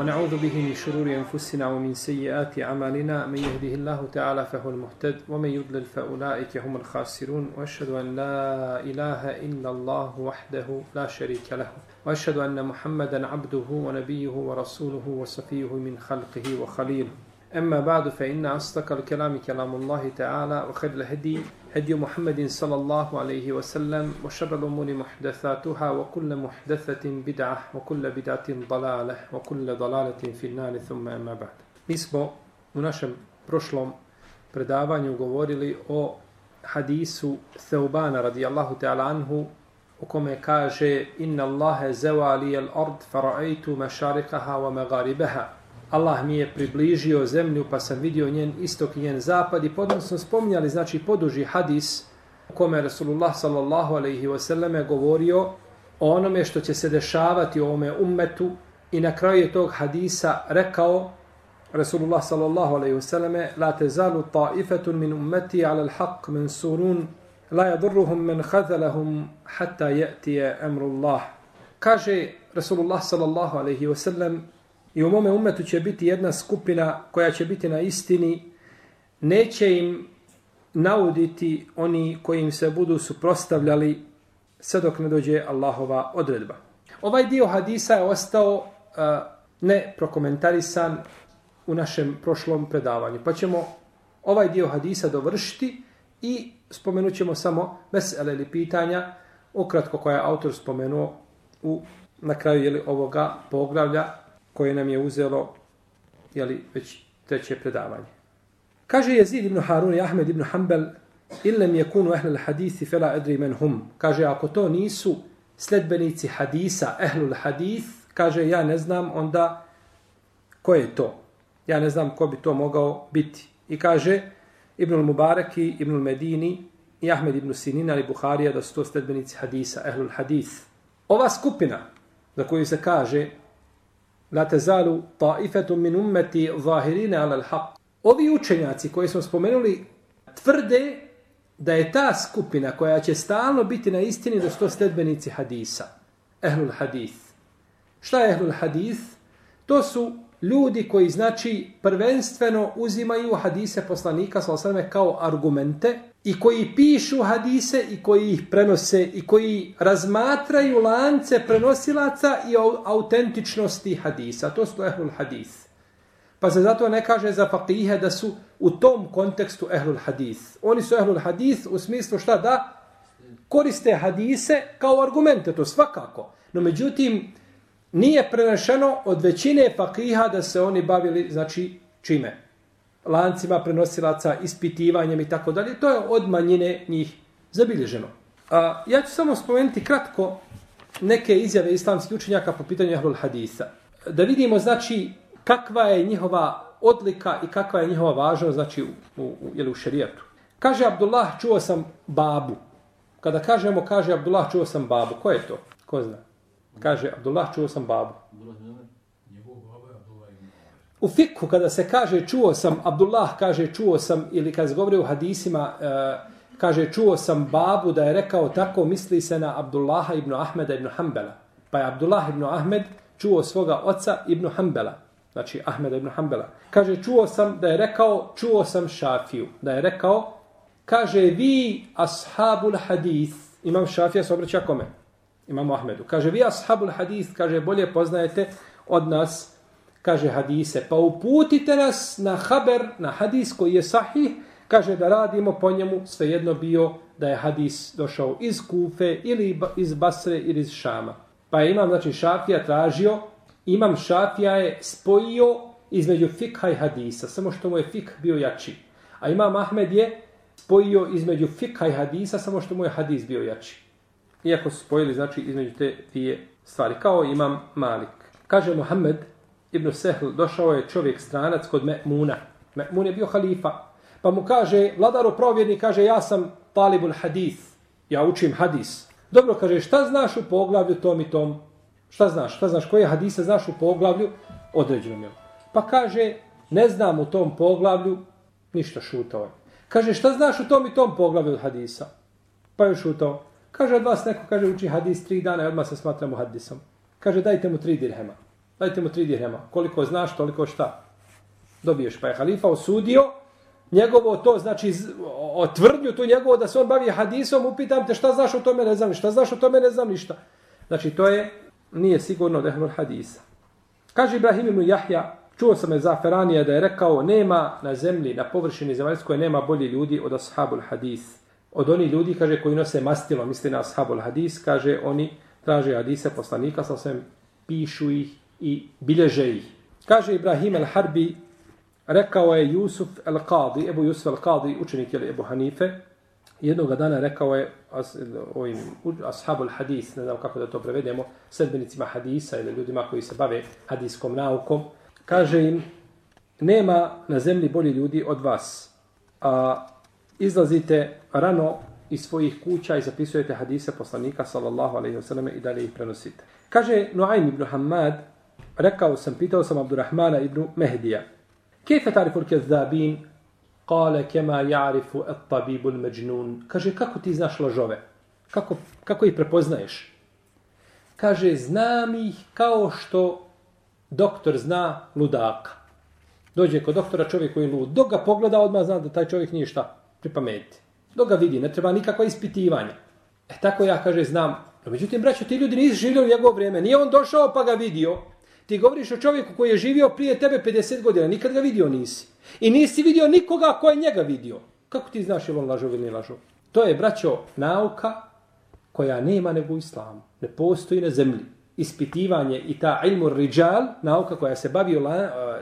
ونعوذ به من شرور أنفسنا ومن سيئات أعمالنا. من يهده الله تعالى فهو المهتد ومن يضلل فأولئك هم الخاسرون. وأشهد أن لا إله إلا الله وحده لا شريك له. وأشهد أن محمدا عبده ونبيه ورسوله وصفيه من خلقه وخليله. أما بعد فإن أصدق الكلام كلام الله تعالى وخير الهدي هدي محمد صلى الله عليه وسلم وشر الأمور محدثاتها وكل محدثة بدعة وكل بدعة ضلالة وكل ضلالة في النار ثم أما بعد Mi smo u našem prošlom predavanju govorili o hadisu Theubana radijallahu ta'ala anhu u kome kaže Inna Allahe zevali al ard fara'ajtu mašarikaha wa magaribaha Allah mi je približio zemlju pa sam vidio njen istok i njen zapad i potom smo spominjali znači poduži hadis u kome Rasulullah sallallahu alaihi je govorio o onome što će se dešavati u ovome ummetu i na kraju je tog hadisa rekao Rasulullah sallallahu alaihi wasallam la tezalu ta'ifatun min ummeti ala l'haq men surun la yadurruhum men khazalahum hatta je'tije emrullah kaže Rasulullah sallallahu alaihi wasallam I u mome umetu će biti jedna skupina koja će biti na istini, neće im nauditi oni koji im se budu suprostavljali sve dok ne dođe Allahova odredba. Ovaj dio hadisa je ostao e, uh, ne prokomentarisan u našem prošlom predavanju. Pa ćemo ovaj dio hadisa dovršiti i spomenut ćemo samo mesele ili pitanja, ukratko koja je autor spomenuo u, na kraju jeli, ovoga poglavlja koje nam je uzelo jeli, već treće predavanje. Kaže Jezid ibn Harun i Ahmed ibn Hanbel illem je kunu ehlul hadisi fela edri men hum. Kaže, ako to nisu sledbenici hadisa, ehlul hadis, kaže, ja ne znam onda ko je to. Ja ne znam ko bi to mogao biti. I kaže, Ibn Mubaraki, Ibn Medini i Ahmed ibn Sinin ali Buharija da su to sledbenici hadisa, ehlul hadis. Ova skupina za koju se kaže la tezalu ta'ifetu min ummeti zahirine ala l'haq. Ovi učenjaci koji smo spomenuli tvrde da je ta skupina koja će stalno biti na istini da su to sledbenici hadisa. Ehlul hadith. Šta je ehlul hadith? To su ljudi koji znači prvenstveno uzimaju hadise poslanika sallallahu kao argumente i koji pišu hadise i koji ih prenose i koji razmatraju lance prenosilaca i autentičnosti hadisa. To su ehlul hadis. Pa se zato ne kaže za faqihe da su u tom kontekstu ehlul hadis. Oni su ehlul hadis u smislu šta da koriste hadise kao argumente, to svakako. No međutim, nije prenešeno od većine faqiha da se oni bavili, znači, čime? Lancima prenosilaca, ispitivanjem i tako dalje. To je od manjine njih zabilježeno. A, ja ću samo spomenuti kratko neke izjave islamskih učenjaka po pitanju Ahlul Hadisa. Da vidimo, znači, kakva je njihova odlika i kakva je njihova važnost, znači, u, u, u, u šerijatu. Kaže Abdullah, čuo sam babu. Kada kažemo, kaže Abdullah, čuo sam babu. Ko je to? Ko zna? Kaže Abdullah, čuo sam babu. U fikhu kada se kaže čuo sam, Abdullah kaže čuo sam, ili kad se govori u hadisima, eh, kaže čuo sam babu da je rekao tako, misli se na Abdullaha ibn Ahmeda ibn Hanbala. Pa je Abdullah ibn Ahmed čuo svoga oca ibn Hanbala. Znači Ahmeda ibn Hanbala. Kaže čuo sam da je rekao, čuo sam Šafiju. Da je rekao, kaže vi ashabul hadith, imam Šafija se obraća kome? Imam Ahmedu. Kaže vi ashabul hadith, kaže bolje poznajete od nas kaže hadise, pa uputite nas na haber, na hadis koji je sahih, kaže da radimo po njemu, svejedno bio da je hadis došao iz Kufe ili iz Basre ili iz Šama. Pa je imam, znači, Šafija tražio, imam Šafija je spojio između fikha i hadisa, samo što mu je fik bio jači. A imam Ahmed je spojio između fikha i hadisa, samo što mu je hadis bio jači. Iako su spojili, znači, između te dvije stvari. Kao imam Malik. Kaže Muhammed, Ibn Sehl, došao je čovjek stranac kod Me'muna. Me'mun je bio halifa. Pa mu kaže, vladaro provjerni, kaže, ja sam talibul hadis. Ja učim hadis. Dobro, kaže, šta znaš u poglavlju tom i tom? Šta znaš? Šta znaš? Koje hadise znaš u poglavlju? Određeno mi Pa kaže, ne znam u tom poglavlju, ništa šutao je. Kaže, šta znaš u tom i tom poglavlju od hadisa? Pa je šutao. Kaže, od vas neko, kaže, uči hadis tri dana i odmah se smatramo hadisom. Kaže, dajte mu tri dirhema. Dajte mu tri dirhema. Koliko znaš, toliko šta. Dobiješ. Pa je halifa osudio njegovo to, znači o tvrdnju tu njegovo da se on bavi hadisom, upitam te šta znaš o tome, ne znam ništa. Šta znaš o tome, ne znam ništa. Znači to je, nije sigurno da je hadisa. Kaže Ibrahim ibn Jahja, čuo sam je za Feranija da je rekao, nema na zemlji, na površini zemaljskoj, nema bolji ljudi od ashabul hadis. Od oni ljudi, kaže, koji nose mastilo, misli na ashabul hadis, kaže, oni traže hadise poslanika, sa svem pišu ih i bilježe ih. Kaže Ibrahim al-Harbi, rekao je Jusuf al-Qadi, Ebu Jusuf al-Qadi, učenik je Ebu Hanife, jednog dana rekao je as, ovim ashabul hadis, ne znam kako da to prevedemo, sedbenicima hadisa ili ljudima koji se bave hadiskom naukom, kaže im, nema na zemlji bolji ljudi od vas, a izlazite rano iz svojih kuća i zapisujete hadise poslanika sallallahu alejhi ve selleme i dalje ih prenosite. Kaže Nuaym ibn Hammad rekao sam, pitao sam Abdurrahmana ibn Mehdija, Kejfe tarifu l-kezzabin, kale kema jarifu et tabibul međnun. Kaže, kako ti znaš lažove? Kako, kako ih prepoznaješ? Kaže, znam ih kao što doktor zna ludaka. Dođe kod doktora čovjek koji je lud. Dok ga pogleda, odmah zna da taj čovjek nije šta pri pameti. Dok ga vidi, ne treba nikakva ispitivanja. E tako ja, kaže, znam. No, međutim, braćo, ti ljudi nisu živjeli u njegovo vrijeme. Nije on došao pa ga vidio. Ti govoriš o čovjeku koji je živio prije tebe 50 godina. Nikad ga vidio nisi. I nisi vidio nikoga ko je njega vidio. Kako ti znaš je on lažov ili ne lažov? To je, braćo, nauka koja nema nego u islamu. Ne postoji na zemlji. Ispitivanje i ta ilmu riđal, nauka koja se bavi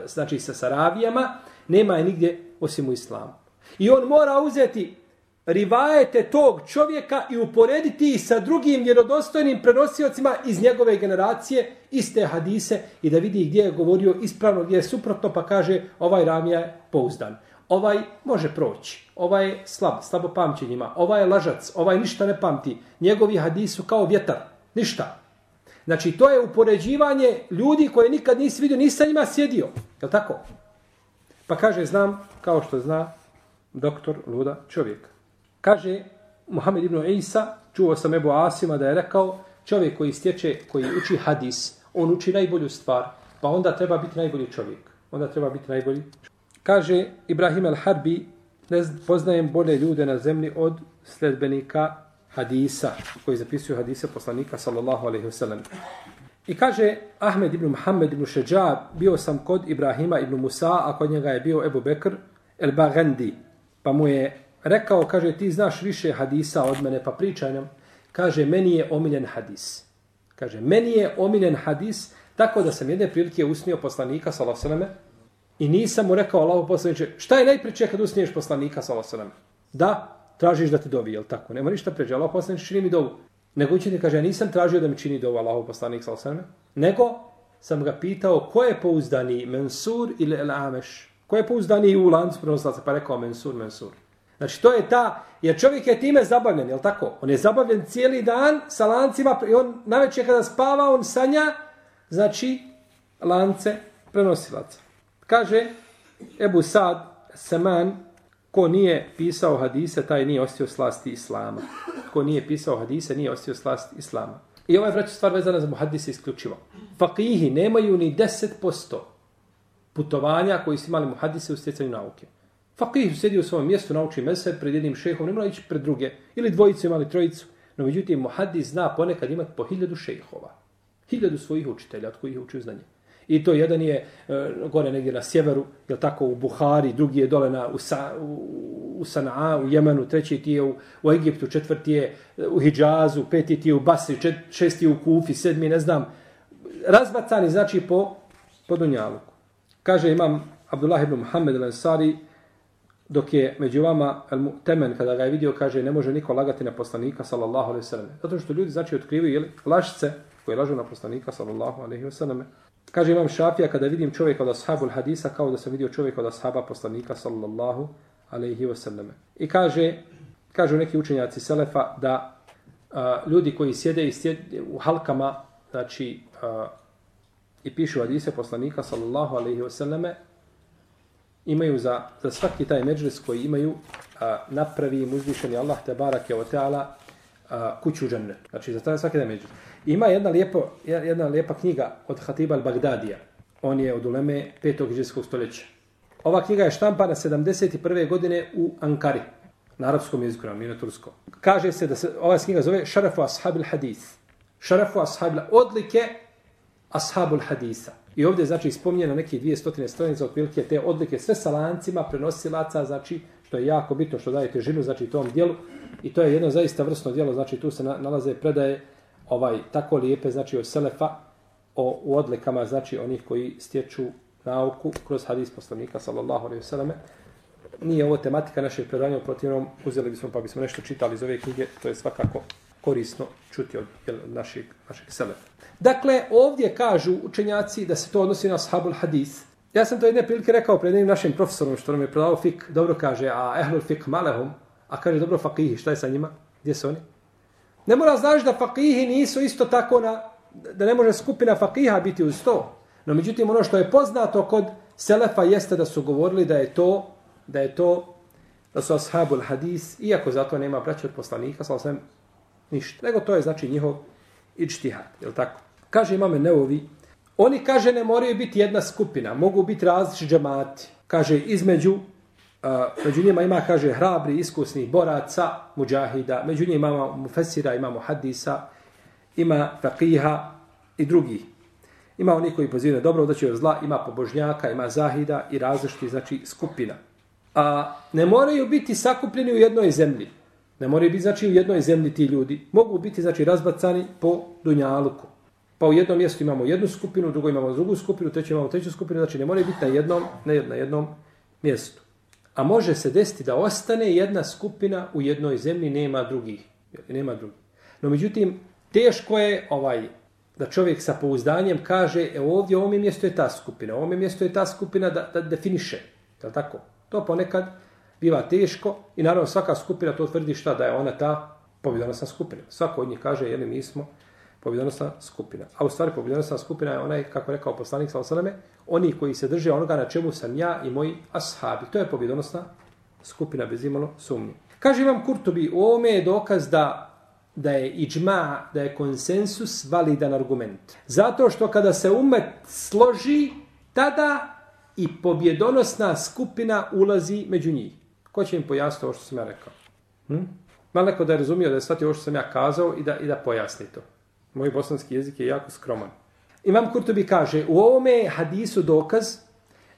znači sa saravijama, nema je nigdje osim u islamu. I on mora uzeti rivajete tog čovjeka i uporediti ih sa drugim vjerodostojnim prenosiocima iz njegove generacije, iste hadise i da vidi gdje je govorio ispravno, gdje je suprotno, pa kaže ovaj ramija je pouzdan. Ovaj može proći, ovaj je slab, slabo pamćenjima, ovaj je lažac, ovaj ništa ne pamti. Njegovi hadisu kao vjetar, ništa. Znači, to je upoređivanje ljudi koje nikad nisi vidio, nisi sa njima sjedio. Je tako? Pa kaže, znam, kao što zna doktor Luda čovjek. Kaže Muhammed ibn Isa, čuo sam Ebu Asima da je rekao, čovjek koji stječe, koji uči hadis, on uči najbolju stvar, pa onda treba biti najbolji čovjek. Onda treba biti najbolji. Kaže Ibrahim al-Harbi, ne poznajem bolje ljude na zemlji od sledbenika hadisa, koji zapisuju hadise poslanika, sallallahu alaihi wasallam. I kaže Ahmed ibn Muhammed ibn Šeđa, bio sam kod Ibrahima ibn Musa, a kod njega je bio Ebu Bekr el-Bagandi, pa mu je rekao, kaže, ti znaš više hadisa od mene, pa pričaj nam. Kaže, meni je omiljen hadis. Kaže, meni je omiljen hadis, tako da sam jedne prilike usnio poslanika, salasaleme, i nisam mu rekao, Allaho poslaniče, šta je najpriče kad usniješ poslanika, salasaleme? Da, tražiš da ti dovi, jel tako? Nema ništa pređe, Allaho poslaniče, čini mi dovu. Nego učini, kaže, ja nisam tražio da mi čini dovu, Allaho poslanik, salasaleme, nego sam ga pitao, ko je pouzdani, Mensur ili El Ameš? Ko je pouzdani u lancu prenoslaca? Pa rekao, Mensur, Mensur. Znači to je ta, jer čovjek je time zabavljen, je tako? On je zabavljen cijeli dan sa lancima i on najveće kada spava, on sanja, znači lance prenosilaca. Kaže Ebu Sad Seman, ko nije pisao hadise, taj nije ostio slasti Islama. Ko nije pisao hadise, nije ostio slasti Islama. I ovaj vraća stvar vezana za muhadise isključivo. Fakihi nemaju ni 10% putovanja koji su imali muhadise u stjecanju nauke. Fakih sjedi u svom mjestu, nauči mese pred jednim šehom, ne mora ići pred druge. Ili dvojicu imali trojicu. No međutim, muhaddis zna ponekad imati po hiljadu šehova. Hiljadu svojih učitelja od kojih učio znanje. I to jedan je e, gore negdje na sjeveru, je tako u Buhari, drugi je dole na, u, Sa, u, u Sana'a, u Jemenu, treći ti je u, u Egiptu, četvrti je e, u Hidžazu, peti ti je u Basri, čet, šesti je u Kufi, sedmi, ne znam. Razbacani znači po, po Dunjaluku. Kaže imam Abdullah ibn Muhammed al-Ansari, dok je među vama temen kada ga je vidio kaže ne može niko lagati na poslanika sallallahu alejhi ve selleme. Zato što ljudi znači otkrivaju jeli, lašce koji lažu na poslanika sallallahu alejhi ve selleme. Kaže imam šafija kada vidim čovjeka od ashabul hadisa kao da sam vidio čovjeka od ashaba poslanika sallallahu alejhi ve selleme. I kaže kažu neki učenjaci selefa da a, ljudi koji sjede i sjede u halkama znači a, i pišu hadise poslanika sallallahu alejhi ve selleme imaju za, za svaki taj međlis koji imaju a, napravi im uzvišeni Allah te barake o teala a, kuću džennet. džennetu. Znači, za taj svaki taj međlis. Ima jedna, lijepo, jedna lijepa knjiga od Hatiba al-Bagdadija. On je od uleme petog hiđarskog stoljeća. Ova knjiga je štampana 71. godine u Ankari. Na arapskom jeziku, na minu tursko. Kaže se da se ova knjiga zove Šarafu ashabil hadith. Šarafu ashabil odlike ashabul hadisa. I ovdje znači spominjeno neke dvije stotine stranica otprilike te odlike sve sa lancima prenosilaca, znači što je jako bitno što daje težinu znači tom dijelu i to je jedno zaista vrsno dijelo, znači tu se nalaze predaje ovaj tako lijepe znači od selefa o u odlikama znači onih koji stječu nauku kroz hadis poslanika sallallahu alejhi ve selleme. Nije ovo tematika našeg predanja, protivnom uzeli bismo pa bismo nešto čitali iz ove knjige, to je svakako korisno čuti od jel, našeg, našeg selefa. Dakle, ovdje kažu učenjaci da se to odnosi na ashabul hadis. Ja sam to jedne prilike rekao pred jednim našim profesorom što nam je predavao fik, dobro kaže, a ehlul fik malehum, a kaže dobro fakihi, šta je sa njima? Gdje su oni? Ne mora znaš da fakihi nisu isto tako na, da ne može skupina fakiha biti uz to. No međutim, ono što je poznato kod Selefa jeste da su govorili da je to, da je to, da su ashabul hadis, iako zato nema braća od poslanika, sa osvijem ništa. Nego to je znači njihov ičtihad, je li tako? Kaže imame Neovi, oni kaže ne moraju biti jedna skupina, mogu biti različiti džemati. Kaže između među njima ima, kaže, hrabri, iskusni boraca, muđahida, među njima imamo mufesira, imamo hadisa, ima faqiha i drugi. Ima oni koji pozivaju dobro, da će zla, ima pobožnjaka, ima zahida i različiti, znači, skupina. A ne moraju biti sakupljeni u jednoj zemlji. Ne moraju biti, znači, u jednoj zemlji ti ljudi. Mogu biti, znači, razbacani po dunjaluku. Pa u jednom mjestu imamo jednu skupinu, u drugoj imamo drugu skupinu, treću imamo treću skupinu, znači ne moraju biti na jednom, na jednom mjestu. A može se desiti da ostane jedna skupina u jednoj zemlji, nema drugih. Nema drugih. No međutim, teško je ovaj da čovjek sa pouzdanjem kaže, e ovdje ovom mjestu je ta skupina, ovom mjestu je ta skupina da, da definiše. Je tako? To ponekad biva teško i naravno svaka skupina to tvrdi šta da je ona ta pobjedonosna skupina. Svako od njih kaže, jeli mi smo pobjedonosna skupina. A u stvari pobjedonosna skupina je onaj, kako je rekao poslanik sa osaleme, oni koji se drže onoga na čemu sam ja i moji ashabi. To je pobjedonosna skupina bez imalo sumnje. Kaže vam Kurtobi, u ovome je dokaz da da je iđma, da je konsensus validan argument. Zato što kada se umet složi, tada i pobjedonosna skupina ulazi među njih. Ko će im pojasniti ovo što sam ja rekao? Hm? Malo neko da je razumio da je shvatio ovo što sam ja kazao i da, i da pojasni to. Moj bosanski jezik je jako skroman. Imam Kurtobi kaže, u ovome hadisu dokaz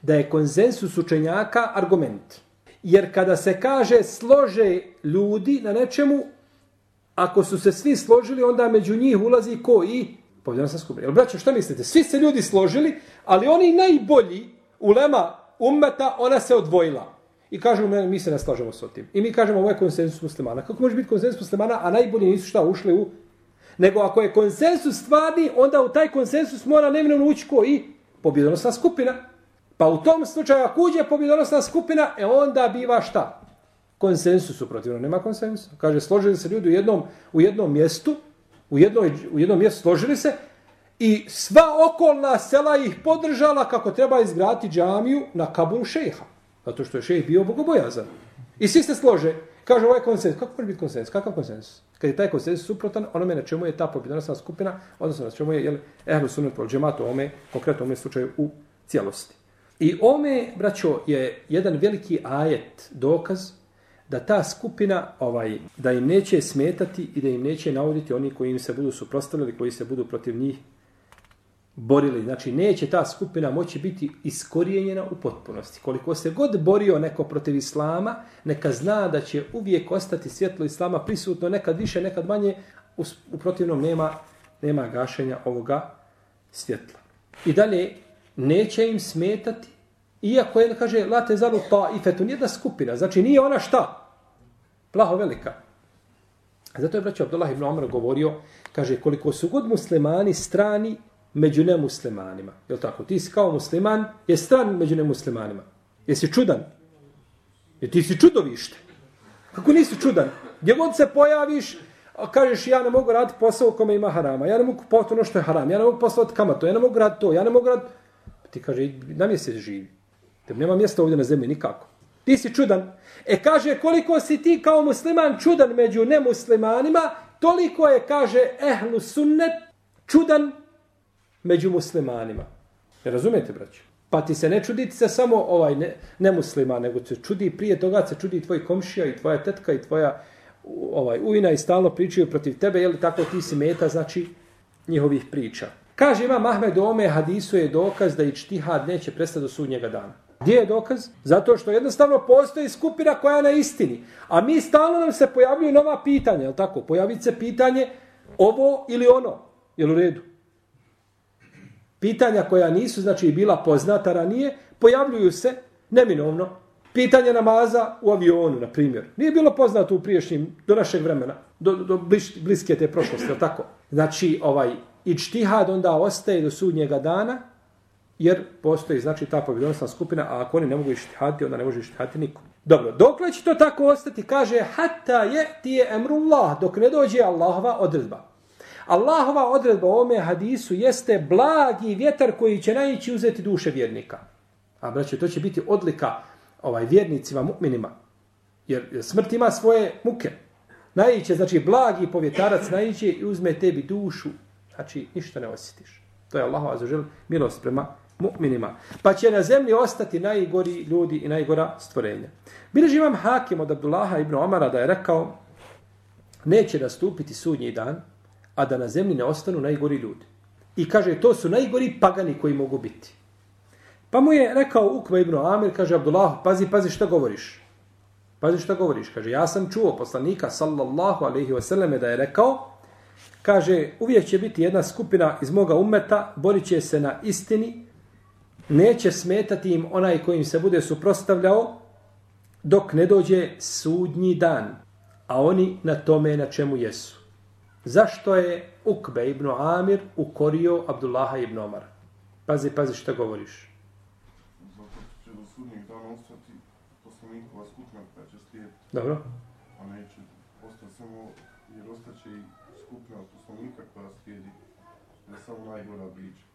da je konsensus učenjaka argument. Jer kada se kaže slože ljudi na nečemu, ako su se svi složili, onda među njih ulazi ko i povjedana sam skupina. Jel, braćo, šta mislite? Svi se ljudi složili, ali oni najbolji ulema ummeta, ona se odvojila. I kažemo, mi se ne slažemo s tim. I mi kažemo, ovo je konsensus muslimana. Kako može biti konsensus muslimana, a najbolji nisu šta ušli u Nego ako je konsensus stvarni, onda u taj konsensus mora nemljeno ući ko i pobjedonosna skupina. Pa u tom slučaju, ako uđe pobjedonosna skupina, e onda biva šta? Konsensus uprotivno. Nema konsensusa. Kaže, složili se ljudi u jednom, u jednom mjestu, u, jednoj, u jednom mjestu složili se i sva okolna sela ih podržala kako treba izgraditi džamiju na Kabul šeha. Zato što je šejh bio bogobojazan. I svi se slože. Kaže, ovaj je konsensus. Kako može biti konsensus? Kakav konsensus? Kad je taj konsensus suprotan, onome na čemu je ta pobjedonosna skupina, odnosno na čemu je jel, ehlu sunet pro džematu, ome, konkretno ome slučaju u cijelosti. I ome, braćo, je jedan veliki ajet, dokaz, da ta skupina, ovaj, da im neće smetati i da im neće navoditi oni koji im se budu suprostavljali, koji se budu protiv njih borili. Znači, neće ta skupina moći biti iskorijenjena u potpunosti. Koliko se god borio neko protiv islama, neka zna da će uvijek ostati svjetlo islama prisutno, nekad više, nekad manje, u, u protivnom nema, nema gašenja ovoga svjetla. I dalje, neće im smetati, iako je, kaže, late zalu ta i fetu, nijedna skupina, znači nije ona šta? Plaho velika. Zato je braćo Abdullah ibn Omar govorio, kaže, koliko su god muslimani strani među nemuslimanima. Je tako? Ti si kao musliman, je stran među nemuslimanima. Jesi čudan? Je ti si čudovište. Kako nisi čudan? Gdje god se pojaviš, kažeš ja ne mogu raditi posao kome ima harama. Ja ne mogu kupovati ono što je haram. Ja ne mogu poslati kamatu. Ja ne mogu raditi to. Ja ne mogu raditi... Ti kaže, na mjesec živi. Tebi nema mjesta ovdje na zemlji nikako. Ti si čudan. E kaže, koliko si ti kao musliman čudan među nemuslimanima, toliko je, kaže, ehlu sunnet, čudan među muslimanima. Ne razumijete, braću? Pa ti se ne čudi se samo ovaj ne, ne muslima, nego se čudi prije toga, se čudi tvoj komšija i tvoja tetka i tvoja ovaj ujna i stalno pričaju protiv tebe, je li tako ti si meta, znači, njihovih priča. Kaže ima Mahmed Ome, hadisu je dokaz da i čtihad neće prestati do sudnjega dana. Gdje je dokaz? Zato što jednostavno postoji skupina koja je na istini. A mi stalno nam se pojavljuju nova pitanja, je li tako? Pojavit se pitanje ovo ili ono. Je u redu? Pitanja koja nisu, znači, bila poznata ranije, pojavljuju se neminovno. Pitanje namaza u avionu, na primjer. Nije bilo poznato u priješnjim, do našeg vremena, do, do bliš, bliske te prošlosti, ali tako? Znači, ovaj, ičtihad onda ostaje do sudnjega dana, jer postoji, znači, ta pobjedonosna skupina, a ako oni ne mogu ištihati, onda ne može ištihati niko. Dobro, dok će to tako ostati, kaže, hatta je ti je emrullah, dok ne dođe Allahova odredba. Allahova odredba o ome hadisu jeste blagi vjetar koji će najići uzeti duše vjernika. A braće, to će biti odlika ovaj vjernicima, mu'minima. Jer smrt ima svoje muke. Najiće, znači blagi povjetarac najiće i uzme tebi dušu. Znači, ništa ne osjetiš. To je Allahova azužel milost prema mu'minima. Pa će na zemlji ostati najgori ljudi i najgora stvorenja. Bileži imam hakim od Abdullaha ibn Omara da je rekao neće nastupiti sudnji dan, a da na zemlji ne ostanu najgori ljudi. I kaže, to su najgori pagani koji mogu biti. Pa mu je rekao Ukva ibn Amir, kaže Abdullah, pazi, pazi što govoriš. Pazi što govoriš. Kaže, ja sam čuo poslanika, sallallahu alaihi wasallam, da je rekao, kaže, uvijek će biti jedna skupina iz moga umeta, borit će se na istini, neće smetati im onaj kojim se bude suprostavljao, dok ne dođe sudnji dan, a oni na tome na čemu jesu. Zašto je Ukbe ibn Amir ukorio Abdullaha ibn Omar? Pazi, pazi što govoriš. Zato će do sudnjeg dana ostati poslanikova skupna koja će slijediti. Dobro. A neće ostati samo, jer ostaće i skupna poslanika koja slijedi. Ne samo najgora bića.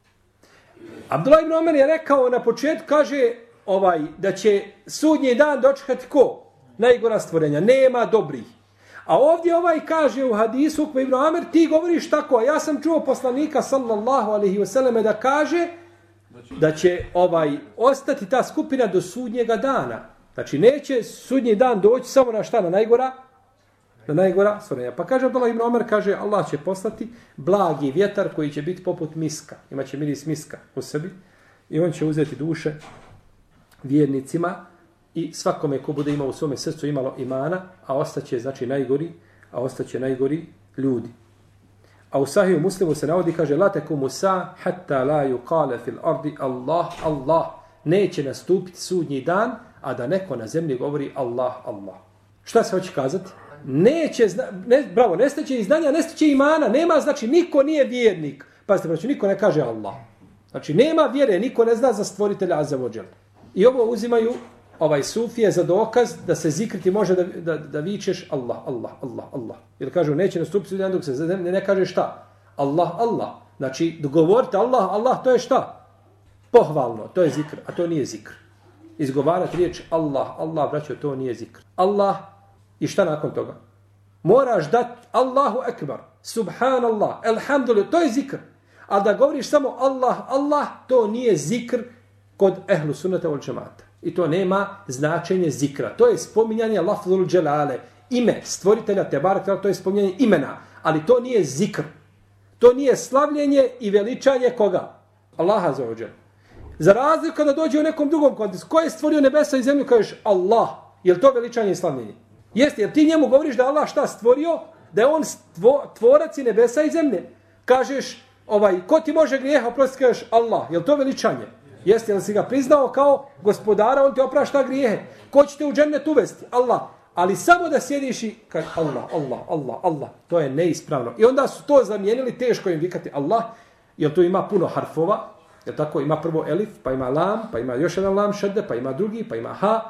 Abdullah ibn Omer je rekao na početku, kaže ovaj da će sudnji dan dočekati ko? Najgora stvorenja. Nema dobrih. A ovdje ovaj kaže u hadisu Ukve ibn Amer, ti govoriš tako, a ja sam čuo poslanika sallallahu alaihi vseleme da kaže da će ovaj ostati ta skupina do sudnjega dana. Znači neće sudnji dan doći samo na šta, na najgora? Na najgora stvorenja. Pa kaže Abdullah ibn Omer, kaže Allah će poslati blagi vjetar koji će biti poput miska. Imaće miris miska u sebi i on će uzeti duše vjernicima i svakome ko bude imao u svome srcu imalo imana, a ostaće znači najgori, a ostaće najgori ljudi. A u sahiju muslimu se navodi, kaže, la teku musa, hatta la yuqale fil ardi Allah, Allah. Neće nastupiti sudnji dan, a da neko na zemlji govori Allah, Allah. Šta se hoće kazati? Neće, zna, ne, bravo, nestaće i znanja, nestaće imana, nema, znači, niko nije vjernik. Pazite, znači, niko ne kaže Allah. Znači, nema vjere, niko ne zna za stvoritelja Azzavođel. I ovo uzimaju ovaj sufije za dokaz da se zikriti može da, da, da vičeš Allah, Allah, Allah, Allah. Ili kažu neće nastupiti dan dok se ne, ne kaže šta? Allah, Allah. Znači, dogovorite Allah, Allah, to je šta? Pohvalno, to je zikr, a to nije zikr. Izgovarati riječ Allah, Allah, braćo, to nije zikr. Allah, i šta nakon toga? Moraš dati Allahu ekbar, subhanallah, elhamdulillah, to je zikr. A da govoriš samo Allah, Allah, to nije zikr kod ehlu sunnata ul džemata. I to nema značenje zikra. To je spominjanje lafzul dželale. Ime stvoritelja Tebarka, to je spominjanje imena. Ali to nije zikr. To nije slavljenje i veličanje koga? Allaha za ođer. Za razliku kada dođe u nekom drugom kontekstu. Ko je stvorio nebesa i zemlju? Kažeš Allah. Je to veličanje i slavljenje? Jeste, jer ti njemu govoriš da Allah šta stvorio? Da je on stvo, tvorac i nebesa i zemlje. Kažeš, ovaj, ko ti može grijeha oprosti, Kažeš Allah. Je to veličanje? Jeste li si ga priznao kao gospodara, on ti oprašta grijehe. Ko će te u džennet uvesti? Allah. Ali samo da sjediš i kad Allah, Allah, Allah, Allah, to je neispravno. I onda su to zamijenili, teško im vikati Allah, jer tu ima puno harfova, jer tako ima prvo elif, pa ima lam, pa ima još jedan lam šedde, pa ima drugi, pa ima ha,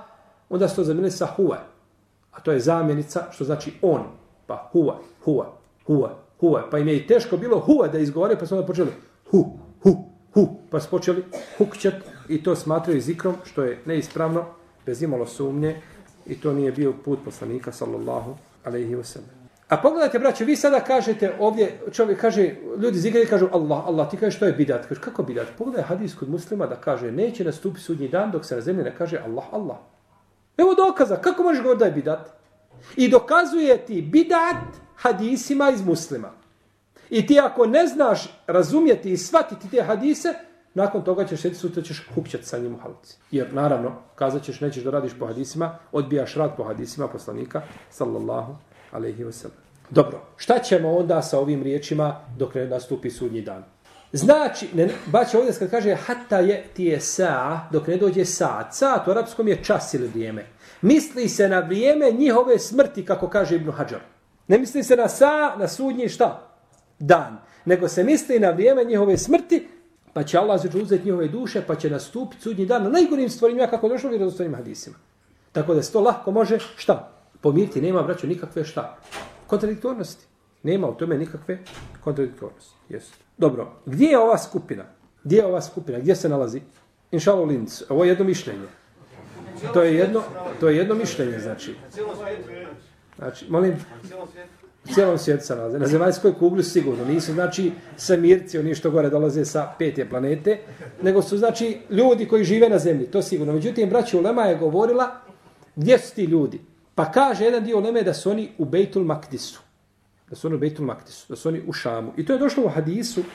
onda su to zamijenili sa huve. A to je zamjenica, što znači on, pa huve, huve, huve, huve. Pa im je i teško bilo huve da izgovore, pa su onda počeli hu, pa su počeli hukćat i to smatraju zikrom, što je neispravno, bez imalo sumnje i to nije bio put poslanika, sallallahu alaihi wa sallam. A pogledajte, braće, vi sada kažete ovdje, čovjek kaže, ljudi zigraju kažu Allah, Allah, ti kažeš što je bidat. Kaže, kako bidat? Pogledaj hadis kod muslima da kaže, neće nastupiti sudnji dan dok se na zemlji ne kaže Allah, Allah. Evo dokaza, kako možeš govoriti da je bidat? I dokazuje ti bidat hadisima iz muslima. I ti ako ne znaš razumjeti i shvatiti te hadise, nakon toga ćeš sjeti sutra ćeš hukćati sa njim u halici. Jer naravno, kazat ćeš, nećeš da radiš po hadisima, odbijaš rad po hadisima poslanika, sallallahu alaihi wa sallam. Dobro, šta ćemo onda sa ovim riječima dok ne nastupi sudnji dan? Znači, ne, baće ovdje kad kaže hatta je ti je sa, dok ne dođe sa, sa u arapskom je čas ili vrijeme. Misli se na vrijeme njihove smrti, kako kaže Ibn Hajar. Ne misli se na sa, na sudnji šta? Dan. Nego se misli na vrijeme njihove smrti, pa će Allah zađu uzeti njihove duše, pa će nastupiti sudnji dan na najgorim stvorenjima kako došlo u vjerozostojnim hadisima. Tako da se to lahko može, šta? Pomiriti, nema, braću, nikakve šta? Kontradiktornosti. Nema u tome nikakve kontradiktornosti. Jesu. Dobro, gdje je ova skupina? Gdje je ova skupina? Gdje se nalazi? Inšalo Linz, ovo je jedno mišljenje. To je jedno, to je jedno mišljenje, znači. Znači, molim, u cijelom svijetu se nalaze. Na zemaljskoj kugli sigurno nisu, znači, samirci, oni što gore dolaze sa pete planete, nego su, znači, ljudi koji žive na zemlji, to sigurno. Međutim, braći Ulema je govorila, gdje su ti ljudi? Pa kaže jedan dio Uleme da su oni u Bejtul Makdisu. Da su oni u Bejtul Makdisu, da su oni u Šamu. I to je došlo u hadisu uh,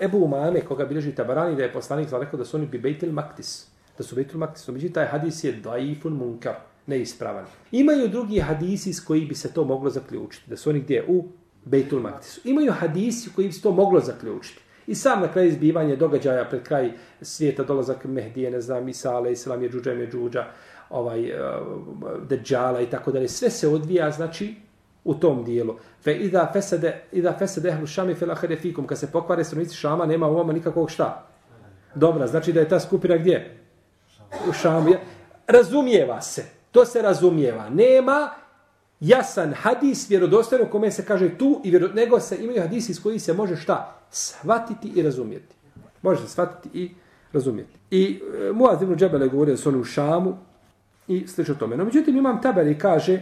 Ebu Umame, koga bilježi Tabarani, da je poslanik rekao da su oni bi Bejtul Makdis. Da su Bejtul Makdis. Međutim, taj hadis je daifun munkar neispravan. Imaju drugi hadisi s koji bi se to moglo zaključiti, da su oni gdje u Bejtul Maktisu. Imaju hadisi koji bi se to moglo zaključiti. I sam na kraju izbivanja događaja pred kraj svijeta dolazak Mehdije, ne znam, Isale, Islam je Džuđa, je Džuđa, ovaj, eh, uh, Deđala i tako dalje. Sve se odvija, znači, u tom dijelu. Fe ida fesede, ida fesede ehlu šami fel ahare fikum. Kad se pokvare stranici šama, nema u ovome nikakvog šta. Dobra, znači da je ta skupina gdje? U šamu. Razumijeva se. To se razumijeva. Nema jasan hadis vjerodostojno kome se kaže tu i vjero, nego se imaju hadisi iz koji se može šta? Shvatiti i razumjeti. Može se shvatiti i razumjeti. I e, Muaz ibn Džebel je govorio s su u Šamu i slično tome. No, međutim, imam tabeli i kaže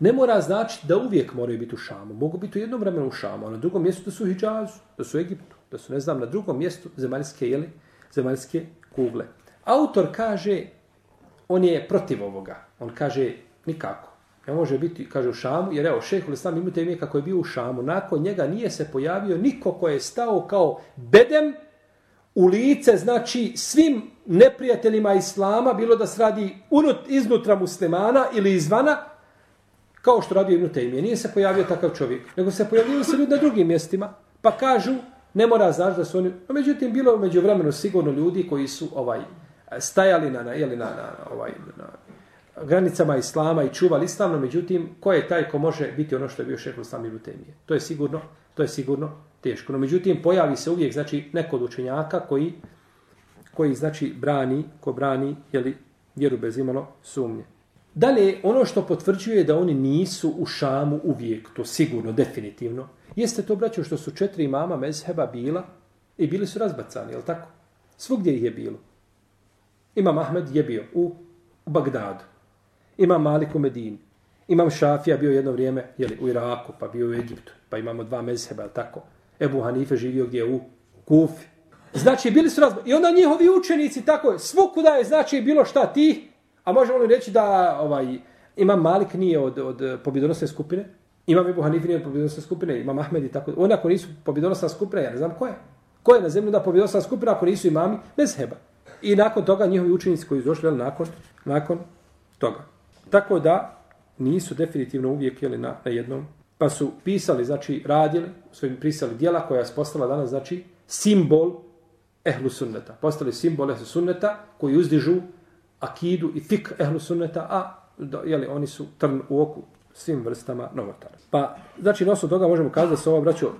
ne mora znači da uvijek moraju biti u Šamu. Mogu biti u jednom vremenu u Šamu, a na drugom mjestu da su u Hidžazu, da su u Egiptu, da su, ne znam, na drugom mjestu zemaljske, jeli, zemaljske kugle. Autor kaže on je protiv ovoga. On kaže nikako. Ne može biti, kaže u Šamu, jer evo, šehol sam imate ime kako je bio u Šamu. Nakon njega nije se pojavio niko ko je stao kao bedem u lice, znači svim neprijateljima Islama, bilo da se radi unut, iznutra muslimana ili izvana, kao što radio Ibn Taymiye. Nije se pojavio takav čovjek, nego se pojavio se ljudi na drugim mjestima, pa kažu, ne mora znaš da su oni... No, međutim, bilo među vremenu sigurno ljudi koji su ovaj stajali na, na, jeli, na, na, ovaj, na granicama islama i čuvali islam, međutim, ko je taj ko može biti ono što je bio šehol i Lutemije? To je sigurno, to je sigurno teško. No, međutim, pojavi se uvijek, znači, neko od učenjaka koji, koji znači, brani, ko brani, jeli, vjeru bez imalo sumnje. Dalje, ono što potvrđuje da oni nisu u Šamu uvijek, to sigurno, definitivno, jeste to, braćo, što su četiri imama mezheba bila i bili su razbacani, je tako? Svugdje ih je bilo. Imam Ahmed je bio u, Bagdadu. Imam Malik u Medini. Imam Šafija bio jedno vrijeme jeli, u Iraku, pa bio u Egiptu. Pa imamo dva mezheba, tako. Ebu Hanife živio gdje u Kufi. Znači, bili su razbog. I onda njihovi učenici, tako, je, svukuda je, znači, bilo šta ti, a možemo li reći da ovaj, Imam Malik nije od, od pobjedonosne skupine, Imam Ebu Hanife nije od pobjedonosne skupine, Imam Ahmed i tako. Oni ako nisu pobjedonosna skupina, ja ne znam ko je. Ko je na zemlju da pobjedonosna skupina ako nisu imami? Mezheba. I nakon toga njihovi učenici koji su došli nakon, nakon toga. Tako da nisu definitivno uvijek jeli na, na jednom. Pa su pisali, znači radili, su im prisali dijela koja je postala danas, znači simbol ehlu sunneta. Postali simbol ehlu sunneta koji uzdižu akidu i fik ehlu sunneta, a jeli, oni su trn u oku svim vrstama novotara. Pa, znači, na osnovu toga možemo kazati da se ova, braćo,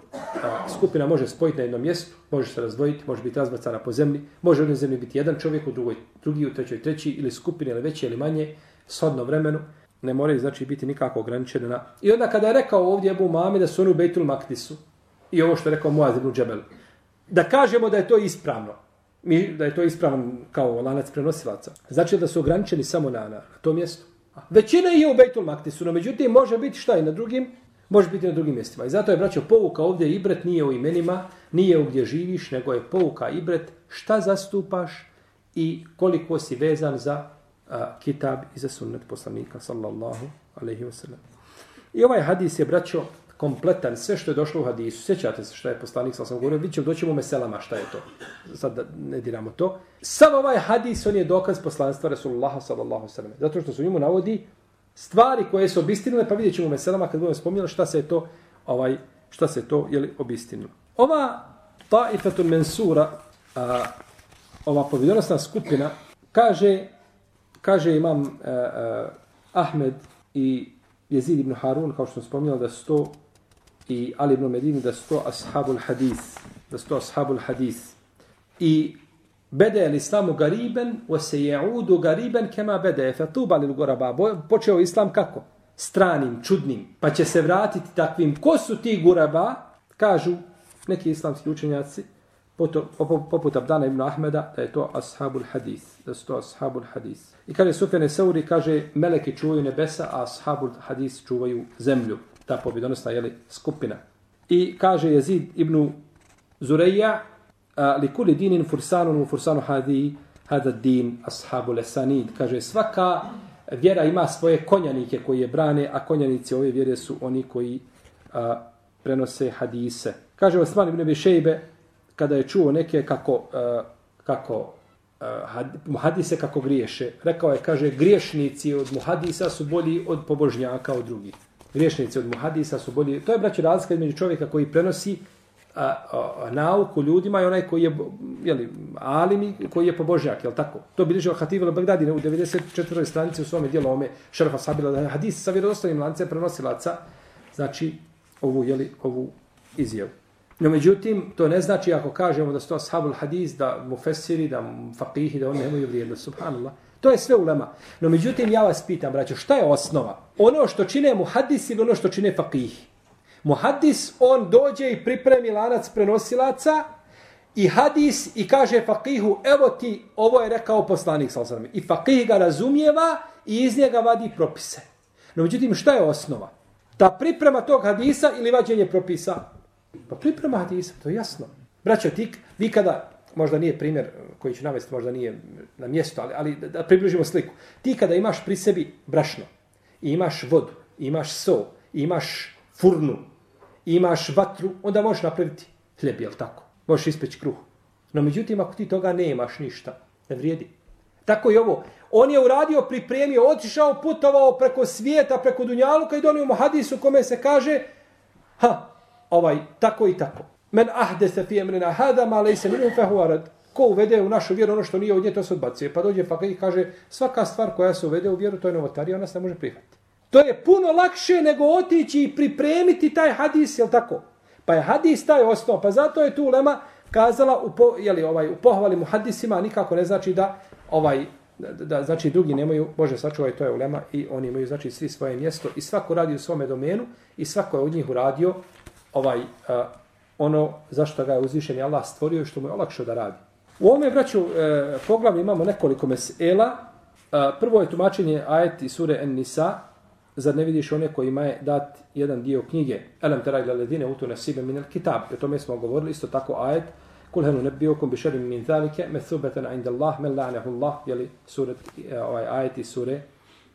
skupina može spojiti na jednom mjestu, može se razdvojiti, može biti razbacana po zemlji, može u zemlji biti jedan čovjek, u drugoj, drugi, u trećoj, treći, ili skupine, ili veće, ili manje, shodno vremenu, ne moraju, znači, biti nikako ograničene na... I onda kada je rekao ovdje Ebu Mami da su oni u Bejtul Maktisu, i ovo što je rekao Muaz ibn Džebel, da kažemo da je to ispravno, mi, da je to ispravno kao lanac prenosilaca, znači da su ograničeni samo na, na, na to mjesto. Većina je u Bejtul Maktisu, no međutim može biti šta i na drugim, Može biti na drugim mjestima. I zato je, braćo, pouka ovdje ibret nije u imenima, nije u gdje živiš, nego je pouka ibret šta zastupaš i koliko si vezan za a, kitab i za sunnet poslanika, sallallahu alaihi wasallam. I ovaj hadis je, braćo, kompletan, sve što je došlo u hadisu. Sjećate se što je poslanik, sam sam govorio, vidjet ćemo, doćemo meselama šta je to. Sad da ne diramo to. Sam ovaj hadis, on je dokaz poslanstva Rasulullah sallallahu sallam. Zato što su njemu navodi stvari koje su obistinile, pa vidjet ćemo meselama kad budemo spominjali šta se je to, ovaj, šta se je to, je li obistinilo. Ova Ta'ifatun mensura, a, ova povjedonosna skupina, kaže, kaže imam a, a, Ahmed i Jezid ibn Harun, kao što sam spominjali, da su to i Ali ibn Medini da sto ashabul hadis, da sto ashabul hadis. I bede je islamu gariben, o se jeudu gariben kema bede je fetuba li goraba. Počeo islam kako? Stranim, čudnim, pa će se vratiti takvim. Ko su ti guraba? Kažu neki islamski učenjaci, poput Abdana ibn Ahmeda, da je to ashabul hadis, da su to ashabul hadis. I kaže Sufjane Sauri, kaže, meleki čuvaju nebesa, a ashabul hadis čuvaju zemlju ta pobjedonosna jeli, skupina. I kaže Jezid ibn Zureja, li kuli dinin fursanun u fursanu hadi, hada din ashabu lesanid. Kaže, svaka vjera ima svoje konjanike koji je brane, a konjanici ove vjere su oni koji a, prenose hadise. Kaže Osman ibn Bešejbe, kada je čuo neke kako, a, kako a, muhadise kako griješe, rekao je, kaže, griješnici od muhadisa su bolji od pobožnjaka od drugih griješnici od muhadisa su bolji. To je, braći, razlika između čovjeka koji prenosi a, a, nauku ljudima i onaj koji je, jeli, alimi, koji je pobožnjak, jel tako? To bi ližio Hativ al-Bagdadi u 94. stranici u svome dijelu ome šerfa sabila, da hadis sa vjerodostavim lance prenosilaca, znači ovu, jeli, ovu izjavu. No, međutim, to ne znači ako kažemo da su to ashabul hadis, da mu fesiri, da mu faqihi, da oni nemaju vrijednost, subhanallah. To je sve ulema. No međutim, ja vas pitam, braćo, šta je osnova? Ono što čine muhadis ili ono što čine fakihi? Muhadis, on dođe i pripremi lanac prenosilaca i hadis i kaže fakihu, evo ti, ovo je rekao poslanik, sal sam. I fakih ga razumijeva i iz njega vadi propise. No međutim, šta je osnova? Ta priprema tog hadisa ili vađenje propisa? Pa priprema hadisa, to je jasno. Braćo, ti, vi kada možda nije primjer koji ću navesti, možda nije na mjestu, ali, ali da, približimo sliku. Ti kada imaš pri sebi brašno, i imaš vodu, i imaš so, i imaš furnu, i imaš vatru, onda možeš napraviti hljeb, jel tako? Možeš ispeći kruh. No međutim, ako ti toga nemaš ništa, ne vrijedi. Tako i ovo. On je uradio, pripremio, otišao, putovao preko svijeta, preko Dunjaluka i donio mu hadisu kome se kaže ha, ovaj, tako i tako. Men ahdese fi emrina hada ma lejse minu fehu arad. Ko uvede u našu vjeru ono što nije od nje, to se odbacuje. Pa dođe pa i kaže, svaka stvar koja se uvede u vjeru, to je novotarija, ona se ne može prihvatiti. To je puno lakše nego otići i pripremiti taj hadis, jel tako? Pa je hadis taj osnov, pa zato je tu Lema kazala u, po, jeli, ovaj, u pohvali mu hadisima, nikako ne znači da ovaj da, da znači drugi nemaju, Bože sačuvaj, to je ulema i oni imaju znači svi svoje mjesto i svako radi u svome domenu i svako je od njih uradio ovaj uh, ono zašto ga je uzvišen Allah stvorio i što mu je olakšao da radi. U ovome, braću, e, poglavlju imamo nekoliko mesela. E, prvo je tumačenje ajet iz sure En-Nisa. Zar ne vidiš one kojima je dat jedan dio knjige? Elem teraj ledine utu nasibe minel kitab. O tome smo govorili, isto tako ajet. Kul henu ne bišarim min thalike methubetan inda Allah, men la'nehu Allah, jeli suret, e, ovaj ajet i sure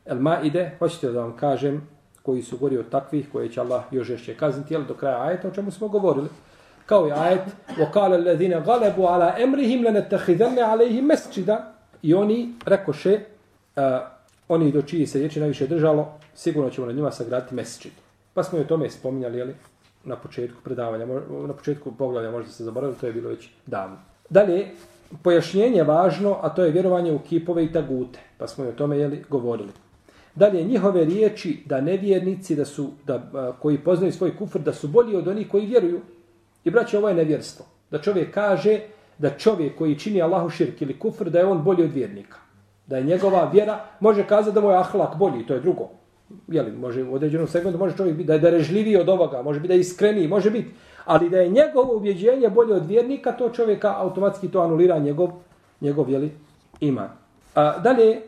El Maide. Hoćete da vam kažem koji su gori od takvih, koje će Allah još žešće kazniti, jel do kraja ajeta, o čemu smo govorili kao je ajet وقال الذين غلبوا على امرهم لنتخذن عليهم مسجدا i oni rekoše uh, oni do čiji se riječi najviše držalo sigurno ćemo na njima sagraditi mesdžid pa smo i o tome spominjali jeli, na početku predavanja na početku poglavlja možda se zaboravili to je bilo već davno dalje pojašnjenje je važno a to je vjerovanje u kipove i tagute pa smo i o tome jeli, govorili Dalje, njihove riječi da nevjernici da su, da, koji poznaju svoj kufr, da su bolji od onih koji vjeruju, I braće, ovo je nevjerstvo. Da čovjek kaže da čovjek koji čini Allahu širk ili kufr, da je on bolji od vjernika. Da je njegova vjera, može kazati da mu je ahlak bolji, to je drugo. Jeli, može u određenom segmentu, može čovjek biti da je darežljiviji od ovoga, može biti da je iskreniji, može biti. Ali da je njegovo ubjeđenje bolje od vjernika, to čovjeka automatski to anulira njegov, njegov jeli, iman. A, dalje,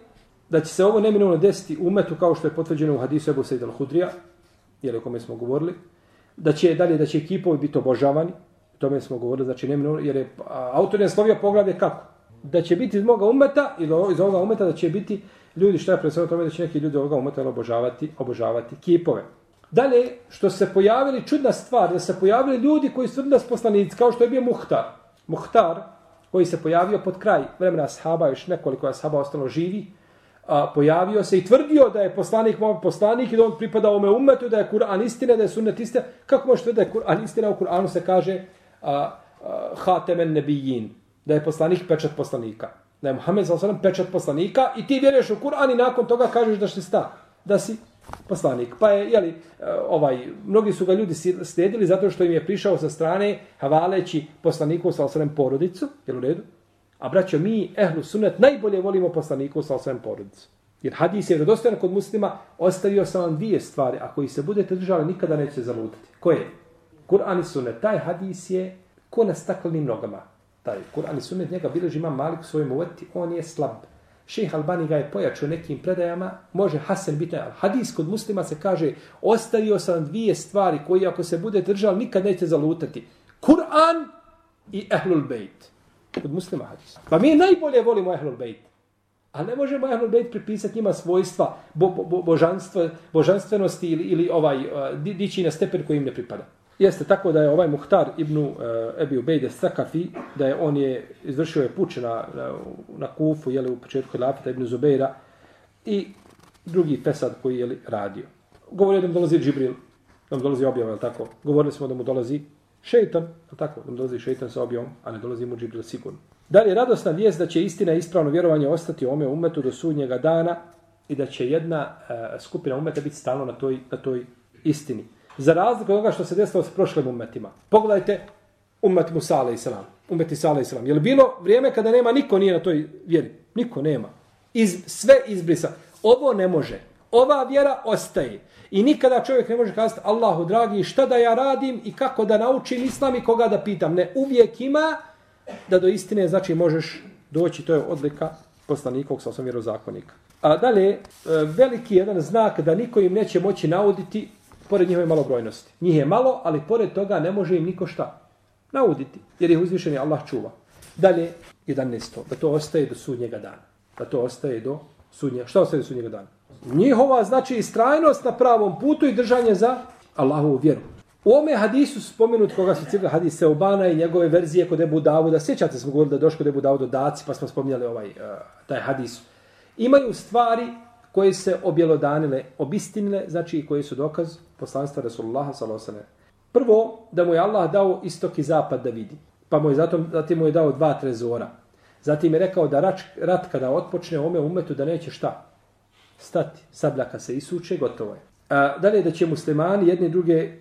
da će se ovo neminovno desiti umetu kao što je potvrđeno u hadisu Ebu Sejid al-Hudrija, jel, o kome smo govorili, da će dalje, da će kipovi biti obožavani, o tome smo govorili, znači ne jer je a, autor je slovio poglavlje kako? Da će biti iz moga umeta, ili iz ovoga umeta, da će biti ljudi, što je predstavljeno tome, da će neki ljudi ovoga umeta obožavati, obožavati kipove. Dalje, što se pojavili, čudna stvar, da se pojavili ljudi koji su nas poslanici, kao što je bio Muhtar. Muhtar, koji se pojavio pod kraj vremena ashaba, još nekoliko ashaba ostalo živi, a, pojavio se i tvrdio da je poslanik moj poslanik i da on pripada ome umetu, da je Kur'an istina, da je sunnet istina. Kako možete da je Kur'an istina? U Kur'anu se kaže a, a, hatemen nebijin, da je poslanik pečat poslanika. Da je Muhammed s.a.v. pečat poslanika i ti vjeruješ u Kur'an i nakon toga kažeš da si sta, da si poslanik. Pa je, jeli, e, ovaj, mnogi su ga ljudi slijedili zato što im je prišao sa strane havaleći poslaniku s.a.v. porodicu, jel u redu? A braćo, mi, ehlu sunet, najbolje volimo poslaniku sa osvijem porodicu. Jer hadis je vredostojan kod muslima, ostavio sam vam dvije stvari, a koji se budete držali, nikada neće zalutati. Koje? Kur'an i sunnet. Taj hadis je ko na staklenim nogama. Taj Kur'an i sunnet, njega bileži ima malik u svojom uveti, on je slab. Šejh Albani ga je pojačao nekim predajama, može Hasan biti, ali hadis kod muslima se kaže, ostavio sam dvije stvari koji ako se bude držali, nikad neće zalutati. Kur'an i Ehlul Bejt kod muslima hadis. Pa mi najbolje volimo Ehlul Bejt. A ne možemo Ehlul Bejt pripisati njima svojstva bo, bo, bo, božanstva, božanstvenosti ili, ili ovaj eh, di, dići na stepen koji im ne pripada. Jeste tako da je ovaj Muhtar ibn uh, Ebi Ubejde Sakafi, da je on je izvršio je puč na, na, na Kufu, jeli u početku Hilafeta ibn Zubeira i drugi pesad koji je radio. Govorio da mu dolazi Džibril, da mu dolazi objava, je tako? Govorili smo da mu dolazi šeitan, tako, nam dolazi šeitan sa objavom, a ne dolazi mu džibril sigurno. Da li je radosna vijest da će istina i ispravno vjerovanje ostati u ome umetu do sudnjega dana i da će jedna uh, skupina umeta biti stalno na toj, na toj istini. Za razliku od onoga što se desilo s prošlim umetima. Pogledajte umet Musa a.s. Umet Isa a.s. Je li bilo vrijeme kada nema niko nije na toj vjeri? Niko nema. Iz, sve izbrisa. Ovo ne može. Ova vjera ostaje. I nikada čovjek ne može kazati Allahu dragi šta da ja radim i kako da naučim islam i koga da pitam. Ne, uvijek ima da do istine znači možeš doći. To je odlika poslanikog sa osam vjerozakonika. A dalje, e, veliki jedan znak da niko im neće moći nauditi pored njihove malobrojnosti. Njih je malo, ali pored toga ne može im niko šta nauditi. Jer ih uzvišeni Allah čuva. Dalje, 11. Da to ostaje do sudnjega dana. Da to ostaje do sudnjega. Šta ostaje do sudnjega dana? Njihova znači istrajnost na pravom putu i držanje za Allahovu vjeru. U ome hadisu spomenut koga su cijeli hadis Seobana i njegove verzije kod Ebu Davuda, sjećate smo govorili da došlo kod Ebu Davuda daci, pa smo spominjali ovaj, uh, taj hadis. Imaju stvari koje se objelodanile, obistinile, znači koje su dokaz poslanstva Rasulullaha s.a.v. Prvo, da mu je Allah dao istok i zapad da vidi. Pa mu je zatim, zatim mu je dao dva trezora. Zatim je rekao da rat, rat kada otpočne ome umetu da neće šta? Stati, sabljaka se isuče, gotovo je. A, dalje da će muslimani jedni druge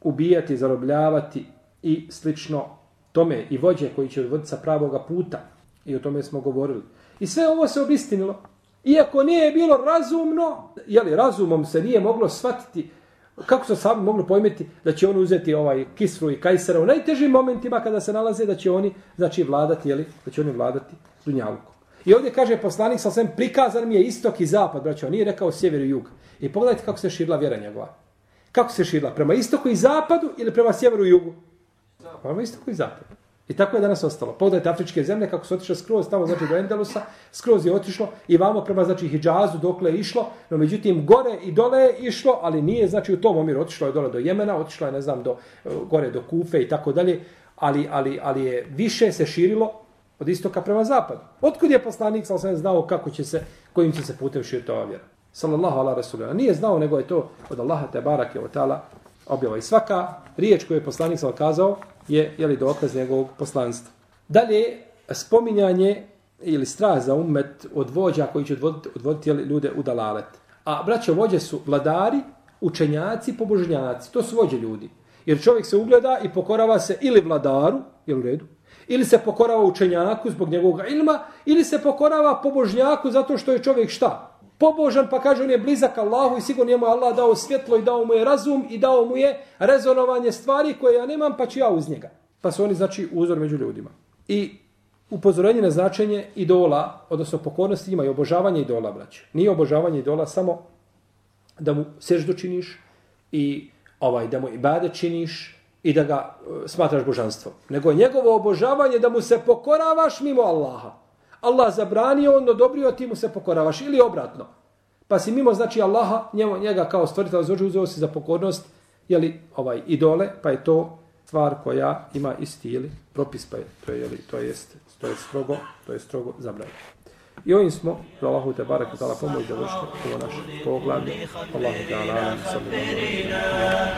ubijati, zarobljavati i slično tome i vođe koji će odvoditi sa pravoga puta. I o tome smo govorili. I sve ovo se obistinilo. Iako nije bilo razumno, jeli, razumom se nije moglo shvatiti kako su sami mogli pojmeti da će oni uzeti ovaj Kisru i Kajsera u najtežim momentima kada se nalaze da će oni znači vladati, jeli, da će oni vladati Dunjalukom. I ovdje kaže poslanik sa svem prikazan mi je istok i zapad, braćo, nije rekao sjever i jug. I pogledajte kako se širila vjera njegova. Kako se širila? Prema istoku i zapadu ili prema sjeveru i jugu? Prema istoku i zapadu. I tako je danas ostalo. Pogledajte afričke zemlje kako su otišle skroz tamo znači do Endelusa, skroz je otišlo i vamo prema znači Hidžazu dokle je išlo, no međutim gore i dole je išlo, ali nije znači u tom omjeru otišlo je dole do Jemena, otišlo je ne znam do e, gore do Kufe i tako dalje, ali ali ali je više se širilo od istoka prema zapadu. Otkud je poslanik sa osvijem znao kako će se, kojim će se putem širiti ova vjera? Sallallahu ala rasulina. Nije znao, nego je to od Allaha te barake od tala objava. I svaka riječ koju je poslanik sa kazao je, jeli, dokaz njegovog poslanstva. Dalje, spominjanje ili strah za umet od vođa koji će odvoditi, odvoditi jeli, ljude u dalalet. A braćo vođe su vladari, učenjaci, pobožnjaci. To su vođe ljudi. Jer čovjek se ugleda i pokorava se ili vladaru, jel u redu, ili se pokorava učenjaku zbog njegovog ilma, ili se pokorava pobožnjaku zato što je čovjek šta? Pobožan pa kaže on je blizak Allahu i sigurno njemu je Allah dao svjetlo i dao mu je razum i dao mu je rezonovanje stvari koje ja nemam pa ću ja uz njega. Pa su oni znači uzor među ljudima. I upozorenje na značenje idola, odnosno pokornosti ima i obožavanje idola, braće. Nije obožavanje idola samo da mu seždu činiš i ovaj da mu ibade činiš i da ga e, smatraš božanstvom. Nego njegovo obožavanje da mu se pokoravaš mimo Allaha. Allah zabranio, on odobrio, ti mu se pokoravaš. Ili obratno. Pa si mimo znači Allaha, njemu, njega kao stvoritelj zvođu uzeo si za pokornost, jeli, ovaj, idole, pa je to stvar koja ima isti ili propis, pa je, to je, jeli, to jest, to je strogo, to je strogo zabranjeno. I ovim smo, za Allahu te barak, da pomoć da vršimo ovo naše poglavlje. Allahu te ala, sallallahu